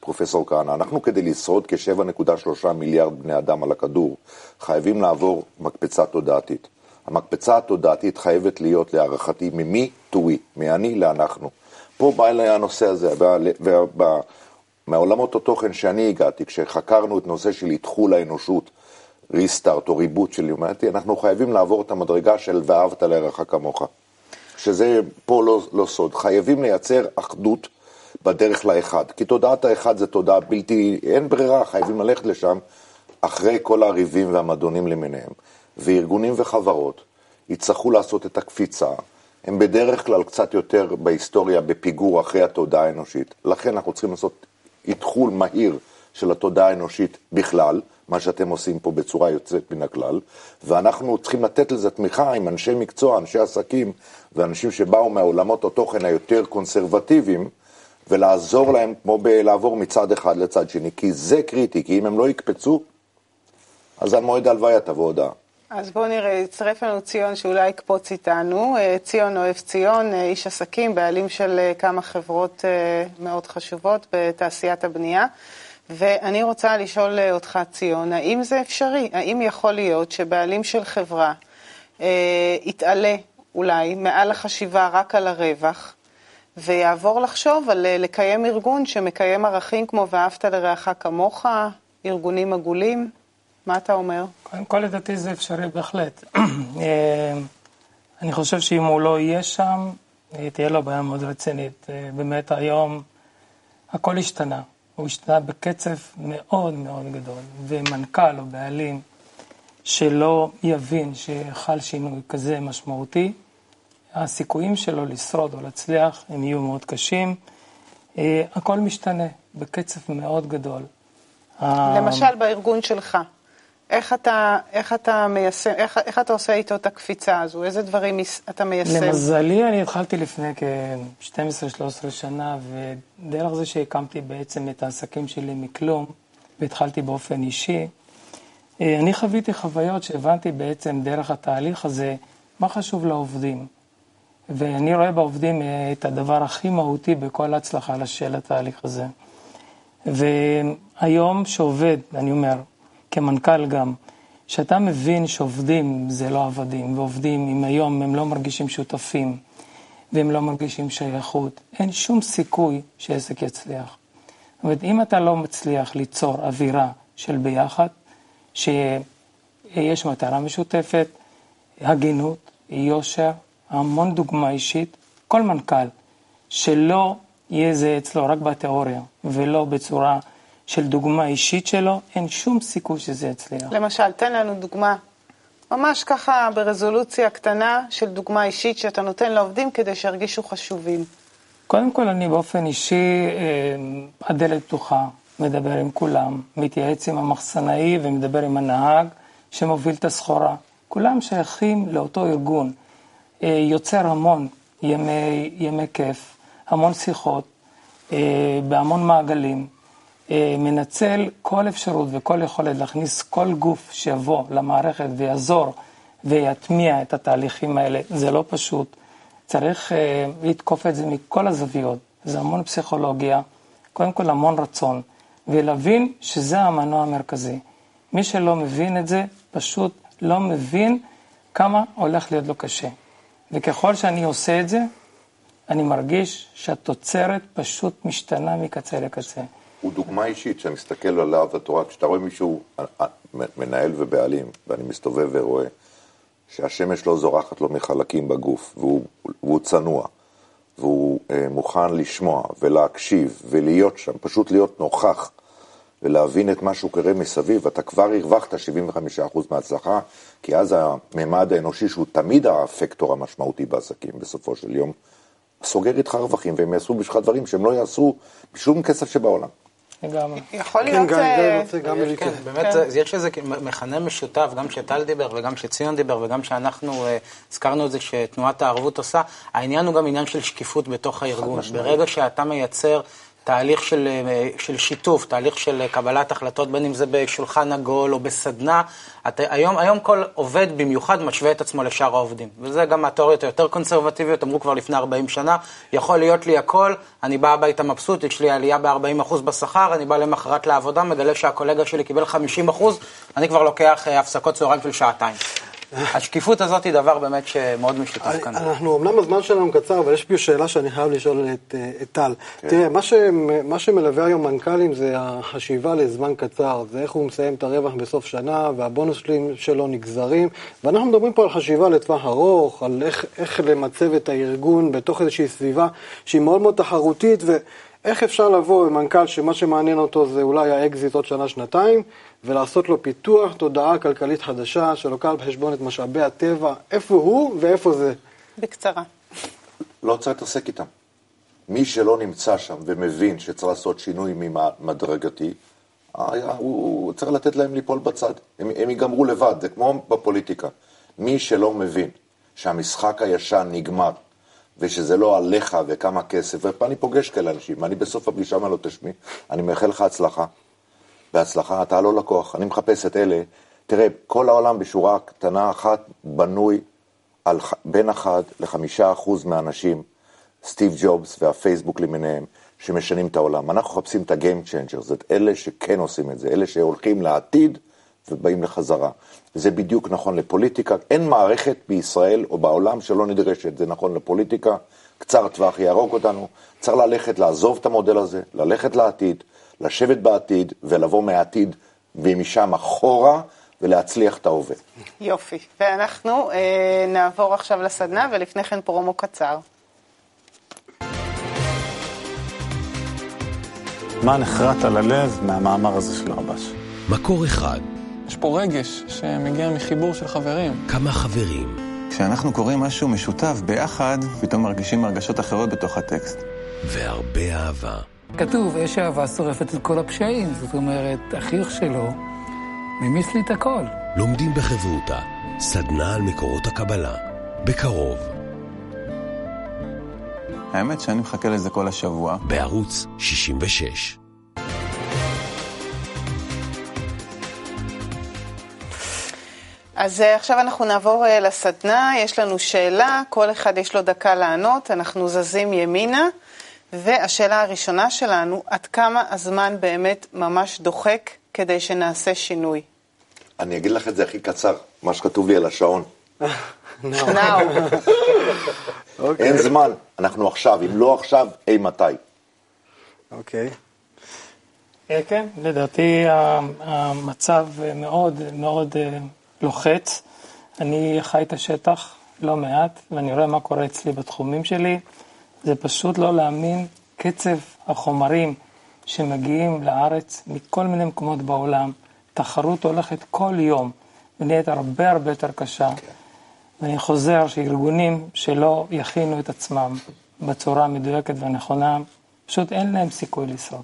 פרופסור כהנא. אנחנו כדי לשרוד כ-7.3 מיליארד בני אדם על הכדור, חייבים לעבור מקפצה תודעתית. המקפצה התודעתית חייבת להיות להערכתי ממי to we, מאני לאנחנו. פה בא אליי הנושא הזה, מעולמות התוכן שאני הגעתי, כשחקרנו את נושא של איתחול האנושות, ריסטארט או ריבוט של יומנטי, אנחנו חייבים לעבור את המדרגה של ואהבת לרעך כמוך. שזה פה לא, לא סוד. חייבים לייצר אחדות בדרך לאחד. כי תודעת האחד זה תודעה בלתי, אין ברירה, חייבים ללכת לשם אחרי כל הריבים והמדונים למיניהם. וארגונים וחברות יצטרכו לעשות את הקפיצה. הם בדרך כלל קצת יותר בהיסטוריה בפיגור אחרי התודעה האנושית. לכן אנחנו צריכים לעשות איתחול מהיר של התודעה האנושית בכלל, מה שאתם עושים פה בצורה יוצאת מן הכלל, ואנחנו צריכים לתת לזה תמיכה עם אנשי מקצוע, אנשי עסקים ואנשים שבאו מהעולמות התוכן היותר קונסרבטיביים, ולעזור להם כמו בלעבור מצד אחד לצד שני, כי זה קריטי, כי אם הם לא יקפצו, אז על מועד ההלוויה תבוא הודעה. אז בואו נראה, יצטרף לנו ציון שאולי יקפוץ איתנו. אה, ציון אוהב ציון, אה, איש עסקים, בעלים של אה, כמה חברות מאוד חשובות בתעשיית הבנייה. ואני רוצה לשאול אותך, ציון, האם זה אפשרי? האם יכול להיות שבעלים של חברה אה, יתעלה אולי מעל החשיבה רק על הרווח, ויעבור לחשוב על לקיים ארגון שמקיים ערכים כמו ואהבת לרעך כמוך, ארגונים עגולים? מה אתה אומר? קודם כל, לדעתי זה אפשרי בהחלט. (clears throat) אה, אני חושב שאם הוא לא יהיה שם, אה, תהיה לו בעיה מאוד רצינית. אה, באמת היום הכל השתנה. הוא השתנה בקצב מאוד מאוד גדול, ומנכ"ל או בעלים שלא יבין שחל שינוי כזה משמעותי, הסיכויים שלו לשרוד או להצליח הם יהיו מאוד קשים. הכל משתנה בקצב מאוד גדול. למשל בארגון שלך. איך אתה, איך אתה מיישם, איך, איך אתה עושה איתו את הקפיצה הזו? איזה דברים אתה מיישם? למזלי, אני התחלתי לפני כ-12-13 שנה, ודרך זה שהקמתי בעצם את העסקים שלי מכלום, והתחלתי באופן אישי, אה, אני חוויתי חוויות שהבנתי בעצם דרך התהליך הזה, מה חשוב לעובדים. ואני רואה בעובדים אה, את הדבר הכי מהותי בכל ההצלחה של התהליך הזה. והיום שעובד, אני אומר, כמנכ"ל גם, שאתה מבין שעובדים זה לא עבדים, ועובדים אם היום הם לא מרגישים שותפים והם לא מרגישים שייכות, אין שום סיכוי שעסק יצליח. זאת אומרת, אם אתה לא מצליח ליצור אווירה של ביחד, שיש מטרה משותפת, הגינות, יושר, המון דוגמה אישית, כל מנכ"ל שלא יהיה זה אצלו רק בתיאוריה ולא בצורה של דוגמה אישית שלו, אין שום סיכוי שזה יצליח. למשל, תן לנו דוגמה, ממש ככה ברזולוציה קטנה של דוגמה אישית שאתה נותן לעובדים כדי שירגישו חשובים. קודם כל, אני באופן אישי, אה, הדלת פתוחה, מדבר עם כולם, מתייעץ עם המחסנאי ומדבר עם הנהג שמוביל את הסחורה. כולם שייכים לאותו ארגון. אה, יוצר המון ימי, ימי כיף, המון שיחות, אה, בהמון מעגלים. אה, מנצל כל אפשרות וכל יכולת להכניס כל גוף שיבוא למערכת ויעזור ויטמיע את התהליכים האלה. זה לא פשוט. צריך לתקוף את זה מכל הזוויות. זה המון פסיכולוגיה, קודם כל המון רצון, ולהבין שזה המנוע המרכזי. מי שלא מבין את זה, פשוט לא מבין כמה הולך להיות לו קשה. וככל שאני עושה את זה, אני מרגיש שהתוצרת פשוט משתנה מקצה לקצה. הוא דוגמה אישית, כשאני מסתכל עליו התורה, כשאתה רואה מישהו, אה, אה, מנהל ובעלים, ואני מסתובב ורואה שהשמש לא זורחת לו מחלקים בגוף, והוא, והוא צנוע, והוא אה, מוכן לשמוע ולהקשיב ולהיות שם, פשוט להיות נוכח ולהבין את מה שהוא קורה מסביב, אתה כבר הרווחת 75% מההצלחה, כי אז הממד האנושי, שהוא תמיד הפקטור המשמעותי בעסקים בסופו של יום, סוגר איתך רווחים, והם יעשו בשבילך דברים שהם לא יעשו בשום כסף שבעולם. לגמרי. יכול להיות... כן, גם אה, כן, באמת, יש איזה מכנה משותף, גם שטל דיבר וגם שציון דיבר וגם שאנחנו אה, הזכרנו את זה שתנועת הערבות עושה, העניין הוא גם עניין של שקיפות בתוך הארגון. ברגע שאתה מייצר תהליך של, אה, של שיתוף, תהליך של קבלת החלטות, בין אם זה בשולחן עגול או בסדנה. את, היום, היום כל עובד במיוחד משווה את עצמו לשאר העובדים. וזה גם מהתיאוריות היותר קונסרבטיביות, אמרו כבר לפני 40 שנה, יכול להיות לי הכל, אני בא הביתה מבסוט, יש לי עלייה ב-40% בשכר, אני בא למחרת לעבודה, מגלה שהקולגה שלי קיבל 50%, אני כבר לוקח אה, הפסקות צהריים של שעתיים. השקיפות הזאת היא דבר באמת שמאוד משותף כאן. אנחנו, אמנם הזמן שלנו קצר, אבל יש פה שאלה שאני חייב לשאול את, אה, טל. כן. תראה, מה, ש, מה שמלווה היום מנכ"לים זה החשיבה לזמן קצר, זה איך הוא מסיים את הרווח בסוף שנה, והבונוסים שלו נגזרים, ואנחנו מדברים פה על חשיבה לטווח ארוך, על איך, איך למצב את הארגון בתוך איזושהי סביבה שהיא מאוד מאוד תחרותית, ו... איך אפשר לבוא עם מנכ"ל שמה שמעניין אותו זה אולי האקזיט עוד שנה-שנתיים, ולעשות לו פיתוח תודעה כלכלית חדשה, שלוקח בחשבון את משאבי הטבע, איפה הוא ואיפה זה. בקצרה. לא צריך להתעסק איתם. מי שלא נמצא שם ומבין שצריך לעשות שינוי מדרגתי, הוא צריך לתת להם ליפול בצד. הם, הם ייגמרו לבד, זה כמו בפוליטיקה. מי שלא מבין שהמשחק הישן נגמר, ושזה לא עליך וכמה כסף, ופה אני פוגש כאלה אנשים, אני בסוף הפגישה אומר לו, תשמעי, אני מאחל לך הצלחה. בהצלחה, אתה לא לקוח, אני מחפש את אלה. תראה, כל העולם בשורה קטנה אחת בנוי על בין 1 ל-5 אחוז מהאנשים, סטיב ג'ובס והפייסבוק למיניהם, שמשנים את העולם. אנחנו מחפשים את ה-game changers, את אלה שכן עושים את זה, אלה שהולכים לעתיד ובאים לחזרה. זה בדיוק נכון לפוליטיקה. אין מערכת בישראל או בעולם שלא נדרשת, זה נכון לפוליטיקה. קצר טווח יהרוג אותנו. צריך ללכת, לעזוב את המודל הזה, ללכת לעתיד, לשבת בעתיד ולבוא מהעתיד ומשם אחורה ולהצליח את ההווה. יופי. ואנחנו אה, נעבור עכשיו לסדנה ולפני כן פרומו קצר. מה נחרט על הלב מהמאמר הזה של רבש? מקור אחד. יש פה רגש שמגיע מחיבור של חברים. כמה חברים. כשאנחנו קוראים משהו משותף ביחד, פתאום מרגישים הרגשות אחרות בתוך הטקסט. והרבה אהבה. כתוב, אש אהבה שורפת את כל הפשעים, זאת אומרת, החיוך שלו ממיס לי את הכל. לומדים בחברותא, סדנה על מקורות הקבלה, בקרוב. האמת שאני מחכה לזה כל השבוע. בערוץ 66. אז אה, עכשיו אנחנו נעבור אה, לסדנה, יש לנו שאלה, כל אחד יש לו דקה לענות, אנחנו זזים ימינה, והשאלה הראשונה שלנו, עד כמה הזמן באמת ממש דוחק כדי שנעשה שינוי? אני אגיד לך את זה הכי קצר, מה שכתוב לי על השעון. נאו. אוקיי. אין זמן, אנחנו עכשיו, אם לא עכשיו, אי מתי. אוקיי. אה, כן, לדעתי המצב מאוד מאוד לוחץ. אני חי את השטח לא מעט, ואני רואה מה קורה אצלי בתחומים שלי. זה פשוט לא להאמין קצב החומרים שמגיעים לארץ מכל מיני מקומות בעולם. תחרות הולכת כל יום ונהיית הרבה הרבה יותר קשה. ואני חוזר שארגונים שלא יכינו את עצמם בצורה המדויקת והנכונה, פשוט אין להם סיכוי לשרוד.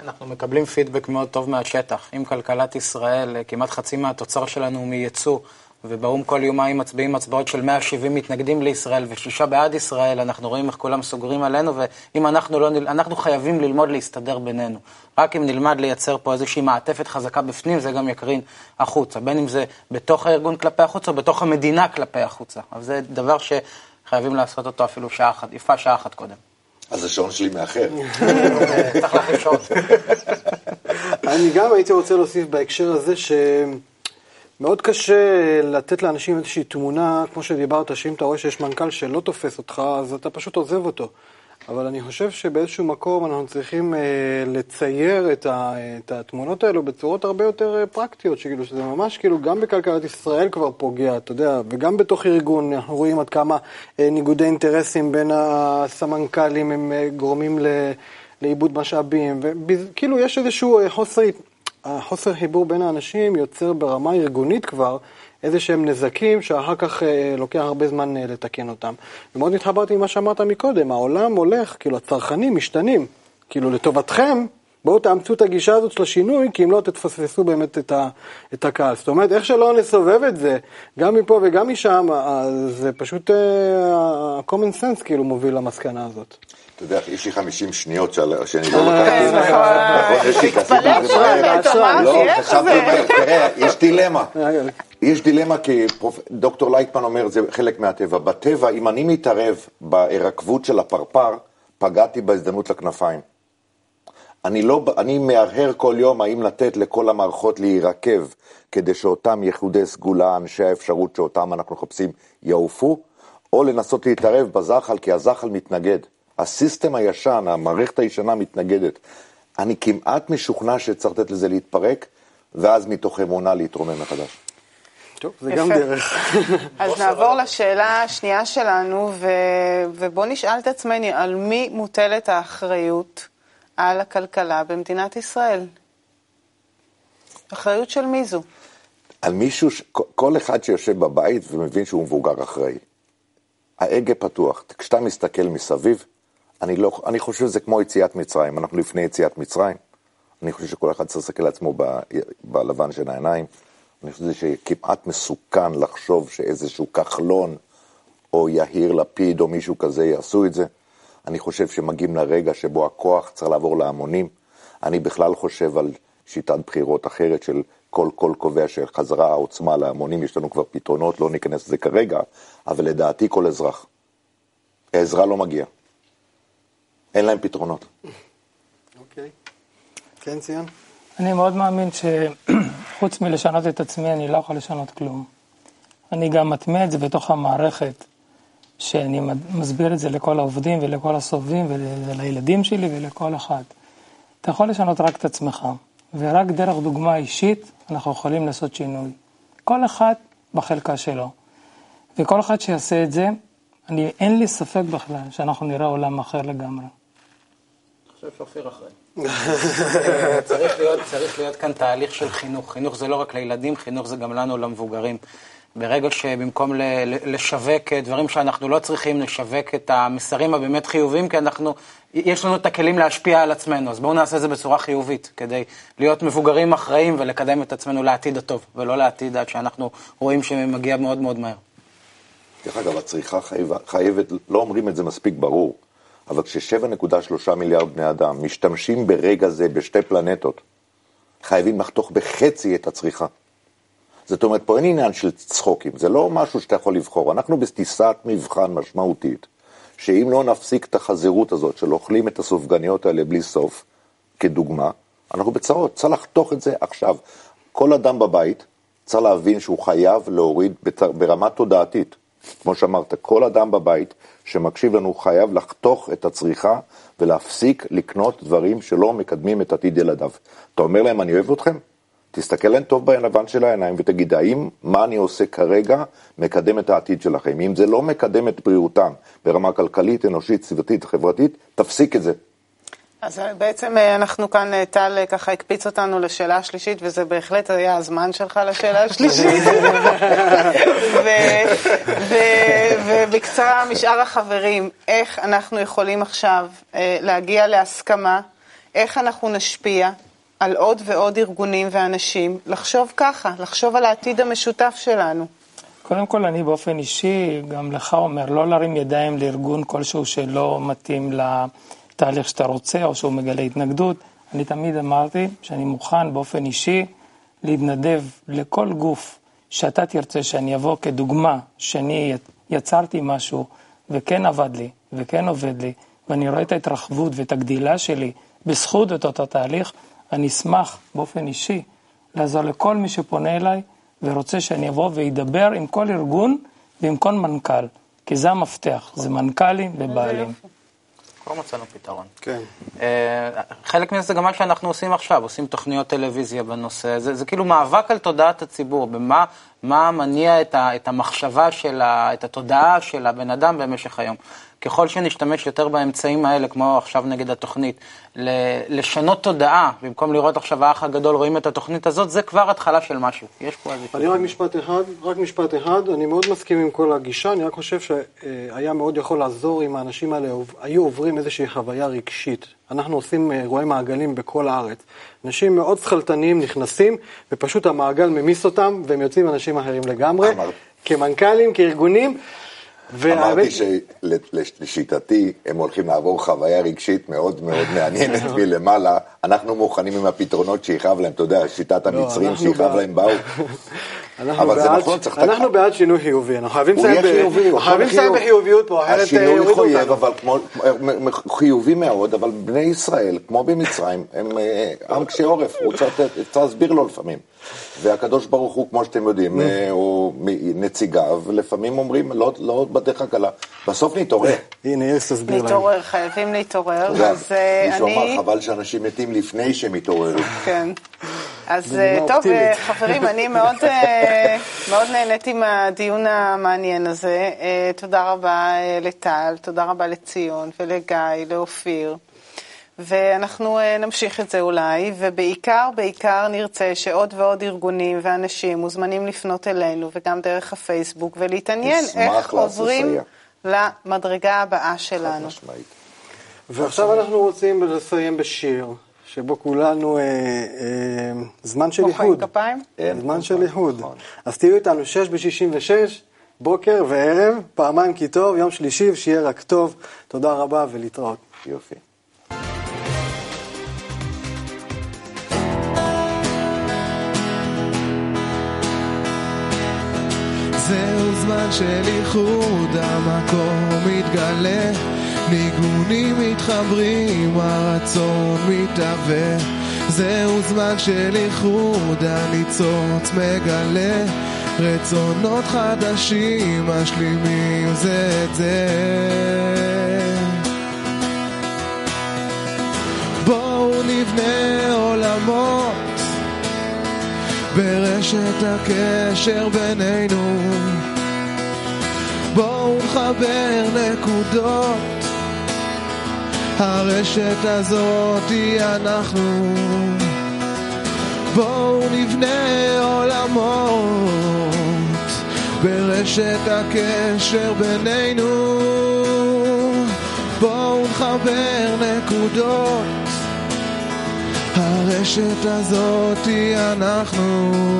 אנחנו מקבלים פידבק מאוד טוב מהשטח. אם כלכלת ישראל, אה, כמעט חצי מהתוצר שלנו הוא מייצוא, ובאו"ם כל יומיים מצביעים הצבעות של 170 מתנגדים לישראל ושישה בעד ישראל, אנחנו רואים איך כולם סוגרים עלינו, ואם אנחנו לא, אנחנו חייבים ללמוד להסתדר בינינו. רק אם נלמד לייצר פה איזושהי מעטפת חזקה בפנים, זה גם יקרין החוצה, בין אם זה בתוך הארגון כלפי החוצה או בתוך המדינה כלפי החוצה. אבל זה דבר שחייבים לעשות אותו אפילו שעה אחת, יפה שעה אחת קודם. אז השעון שלי מאחר. (laughs) צריך להחליף שעון. אני גם הייתי רוצה להוסיף בהקשר הזה שמאוד קשה לתת לאנשים איזושהי תמונה, כמו שדיברת, שאם אתה רואה שיש מנכ"ל שלא תופס אותך, אז אתה פשוט עוזב אותו. אבל אני חושב שבאיזשהו מקום אנחנו צריכים אה, לצייר את, ה, את התמונות האלו בצורות הרבה יותר אה, פרקטיות, שכאילו שזה ממש כאילו גם בכלכלת ישראל כבר פוגע, אתה יודע, וגם בתוך ארגון אנחנו רואים עד כמה אה, ניגודי אינטרסים בין הסמנכ"לים הם אה, גורמים ל, לאיבוד משאבים, וכאילו יש איזשהו אה, חוסר, חוסר חיבור בין האנשים יוצר ברמה ארגונית כבר איזה שהם נזקים שאחר כך אה, לוקח הרבה זמן אה, לתקן אותם. ומאוד התחברתי עם מה שאמרת מקודם, העולם הולך, כאילו הצרכנים משתנים, כאילו לטובתכם, בואו תאמצו את הגישה הזאת של השינוי, כי אם לא תתפספסו באמת את, ה, את הקהל. זאת אומרת, איך שלא נסובב את זה, גם מפה וגם משם, זה פשוט ה-common sense כאילו מוביל למסקנה הזאת. אתה יודע, יש לי 50 שניות שאני לא לוקח. יש לי תראה, יש דילמה. יש דילמה כי דוקטור לייטמן אומר, זה חלק מהטבע. בטבע, אם אני מתערב בהירקבות של הפרפר, פגעתי בהזדמנות לכנפיים. אני, לא, אני מהרהר כל יום האם לתת לכל המערכות להירקב כדי שאותם יחודי סגולה, אנשי האפשרות שאותם אנחנו מחפשים, יעופו, או לנסות להתערב בזחל, כי הזחל מתנגד. הסיסטם הישן, המערכת הישנה מתנגדת. אני כמעט משוכנע שצריך לתת לזה להתפרק, ואז מתוך אמונה להתרומם מחדש. טוב, זה גם דרך. (laughs) אז נעבור לשאלה השנייה שלנו, ו... ובואו נשאל את עצמנו, על מי מוטלת האחריות על הכלכלה במדינת ישראל? אחריות של מי זו? על מישהו, ש... כל אחד שיושב בבית ומבין שהוא מבוגר אחראי. ההגה פתוח. כשאתה מסתכל מסביב, אני, לא, אני חושב שזה כמו יציאת מצרים, אנחנו לפני יציאת מצרים. אני חושב שכל אחד צריך להסתכל לעצמו ב, בלבן של העיניים. אני חושב שכמעט מסוכן לחשוב שאיזשהו כחלון או יהיר לפיד או מישהו כזה יעשו את זה. אני חושב שמגיעים לרגע שבו הכוח צריך לעבור להמונים. אני בכלל חושב על שיטת בחירות אחרת של כל קול קובע שחזרה העוצמה להמונים, יש לנו כבר פתרונות, לא ניכנס לזה כרגע, אבל לדעתי כל אזרח. העזרה לא מגיעה. אין להם פתרונות. אוקיי. כן, ציון? אני מאוד מאמין שחוץ (clears throat) מלשנות את עצמי, אני לא יכול לשנות כלום. אני גם מטמיע את זה בתוך המערכת, שאני מסביר את זה לכל העובדים ולכל הסובבים ולילדים שלי ולכל אחד. אתה יכול לשנות רק את עצמך, ורק דרך דוגמה אישית אנחנו יכולים לעשות שינוי. כל אחד בחלקה שלו. וכל אחד שיעשה את זה, אני, אין לי ספק בכלל שאנחנו נראה עולם אחר לגמרי. חושב שאופיר אחראי. (laughs) צריך, להיות, צריך להיות כאן תהליך של חינוך. חינוך זה לא רק לילדים, חינוך זה גם לנו, למבוגרים. ברגע שבמקום לשווק דברים שאנחנו לא צריכים, לשווק את המסרים הבאמת חיוביים, כי אנחנו, יש לנו את הכלים להשפיע על עצמנו, אז בואו נעשה את זה בצורה חיובית, כדי להיות מבוגרים אחראים ולקדם את עצמנו לעתיד הטוב, ולא לעתיד עד שאנחנו רואים שמגיע מאוד מאוד מהר. דרך אגב, הצריכה חייבת, לא אומרים את זה מספיק ברור. אבל כש-7.3 מיליארד בני אדם משתמשים ברגע זה בשתי פלנטות, חייבים לחתוך בחצי את הצריכה. זאת אומרת, פה אין עניין של צחוקים, זה לא משהו שאתה יכול לבחור. אנחנו בטיסת מבחן משמעותית, שאם לא נפסיק את החזירות הזאת של אוכלים את הסופגניות האלה בלי סוף, כדוגמה, אנחנו בצרות, צריך לחתוך את זה עכשיו. כל אדם בבית צריך להבין שהוא חייב להוריד ברמה תודעתית. כמו שאמרת, כל אדם בבית שמקשיב לנו חייב לחתוך את הצריכה ולהפסיק לקנות דברים שלא מקדמים את עתיד ילדיו. אתה אומר להם, אני אוהב אתכם? תסתכל להם טוב בלבן של העיניים ותגיד, האם מה אני עושה כרגע מקדם את העתיד שלכם? אם זה לא מקדם את בריאותם ברמה כלכלית, אנושית, סביבתית, חברתית, תפסיק את זה. אז בעצם אה, אנחנו כאן, אה, טל אה, ככה הקפיץ אותנו לשאלה השלישית, וזה בהחלט היה הזמן שלך לשאלה השלישית. ובקצרה, משאר החברים, איך אנחנו יכולים עכשיו להגיע להסכמה איך אנחנו נשפיע על עוד ועוד ארגונים ואנשים לחשוב ככה, לחשוב על העתיד המשותף שלנו. קודם כל, אני באופן אישי, גם לך אומר, לא להרים ידיים לארגון כלשהו שלא מתאים לתהליך שאתה רוצה, או שהוא מגלה התנגדות. אני תמיד אמרתי שאני מוכן באופן אישי להתנדב לכל גוף שאתה תרצה שאני אבוא כדוגמה, שאני יצרתי משהו וכן עבד לי וכן עובד לי, ואני רואה את ההתרחבות ואת הגדילה שלי בזכות את אותו תהליך, אני אשמח באופן אישי לעזור לכל מי שפונה אליי ורוצה שאני אבוא ואדבר עם כל ארגון ועם כל מנכ"ל, כי זה המפתח, זה מנכ"לים ובעלים. כבר מצאנו פתרון. כן. אה, חלק מזה זה גם מה שאנחנו עושים עכשיו, עושים תוכניות טלוויזיה בנושא. זה, זה כאילו מאבק על תודעת הציבור, במה מה מניע את, ה, את המחשבה שלה, את התודעה של הבן אדם במשך היום. ככל שנשתמש יותר באמצעים האלה, כמו עכשיו נגד התוכנית, לשנות תודעה, במקום לראות עכשיו האח הגדול, רואים את התוכנית הזאת, זה כבר התחלה של משהו. יש פה איזה... אני רק משפט אחד, רק משפט אחד, אני מאוד מסכים עם כל הגישה, אני רק חושב שהיה מאוד יכול לעזור אם האנשים האלה היו עוברים איזושהי חוויה רגשית. אנחנו עושים אירועי מעגלים בכל הארץ. אנשים מאוד שכלתניים נכנסים, ופשוט המעגל ממיס אותם, והם יוצאים אנשים אחרים לגמרי. כמנכ"לים, כארגונים. אמרתי שלשיטתי הם הולכים לעבור חוויה רגשית מאוד מאוד מעניינת (laughs) מלמעלה. אנחנו מוכנים עם הפתרונות שיכאב להם, אתה יודע, שיטת לא, המצרים שיכאב להם באו. (laughs) אבל זה נכון, צריך... אנחנו בעד שינוי חיובי, אנחנו חייבים לסיים בחיוביות פה, אחרת השינוי יורידו חויב, אותנו. אבל כמו, חיובי מאוד, אבל בני ישראל, כמו במצרים, הם אה, עם קשה עורף, הוא צריך להסביר לו לפעמים. והקדוש ברוך הוא, כמו שאתם יודעים, אה, הוא נציגיו, לפעמים אומרים, לא לא בדרך הקלה. בסוף נתעורר. הנה, איריס תסביר להם. להתעורר, חייבים להתעורר. אה, מישהו אני... אמר, חבל שאנשים מתים לפני שהם יתעוררו. כן. אז אה, טוב. אה, חברים, אני מאוד, אה, מאוד נהניתי מהדיון המעניין הזה. תודה רבה לטל, תודה רבה לציון ולגיא, לאופיר. ואנחנו נמשיך את זה אולי, ובעיקר, בעיקר נרצה שעוד ועוד ארגונים ואנשים מוזמנים לפנות אלינו, וגם דרך הפייסבוק, ולהתעניין איך עוברים לסייע. למדרגה הבאה שלנו. ועכשיו אנחנו רוצים לסיים בשיר, שבו כולנו, אה, אה, זמן של מוחאים איחוד. כפיים? אין, זמן נכון, של איחוד. נכון. אז תהיו איתנו שש בשישים ושש, בוקר וערב, פעמיים כי טוב, יום שלישי, ושיהיה רק טוב. תודה רבה ולהתראות. יופי. זהו זמן של איחוד, המקום מתגלה, ניגונים מתחברים, הרצון מתהווה. זהו זמן של איחוד, הניצוץ מגלה, רצונות חדשים משלימים זה את זה. בואו נבנה עולמות ברשת הקשר בינינו בואו נחבר נקודות הרשת הזאת היא אנחנו. בואו נבנה עולמות ברשת הקשר בינינו. בואו נחבר נקודות. הרשת הזאת היא אנחנו.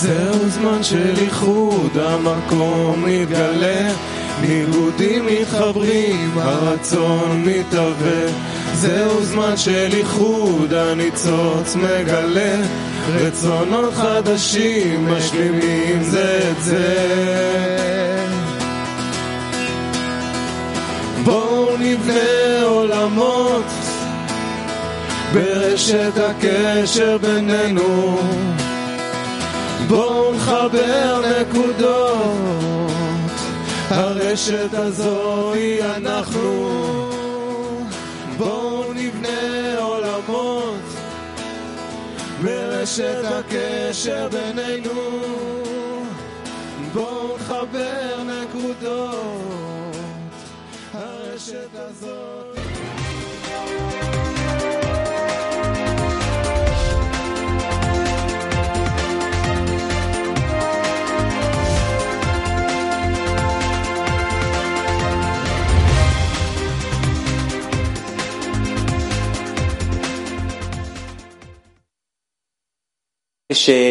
זהו זמן של איחוד, המקום מתגלה, ניגודים מתחברים, הרצון מתהווה. זהו זמן של איחוד, הניצוץ מגלה, רצונות חדשים משלימים זה את זה. בואו נבנה עולמות ברשת הקשר בינינו בואו נחבר נקודות. הרשת הזו היא אנחנו. בואו נבנה עולמות. ברשת הקשר בינינו. בואו נחבר נקודות. הרשת הזאת esce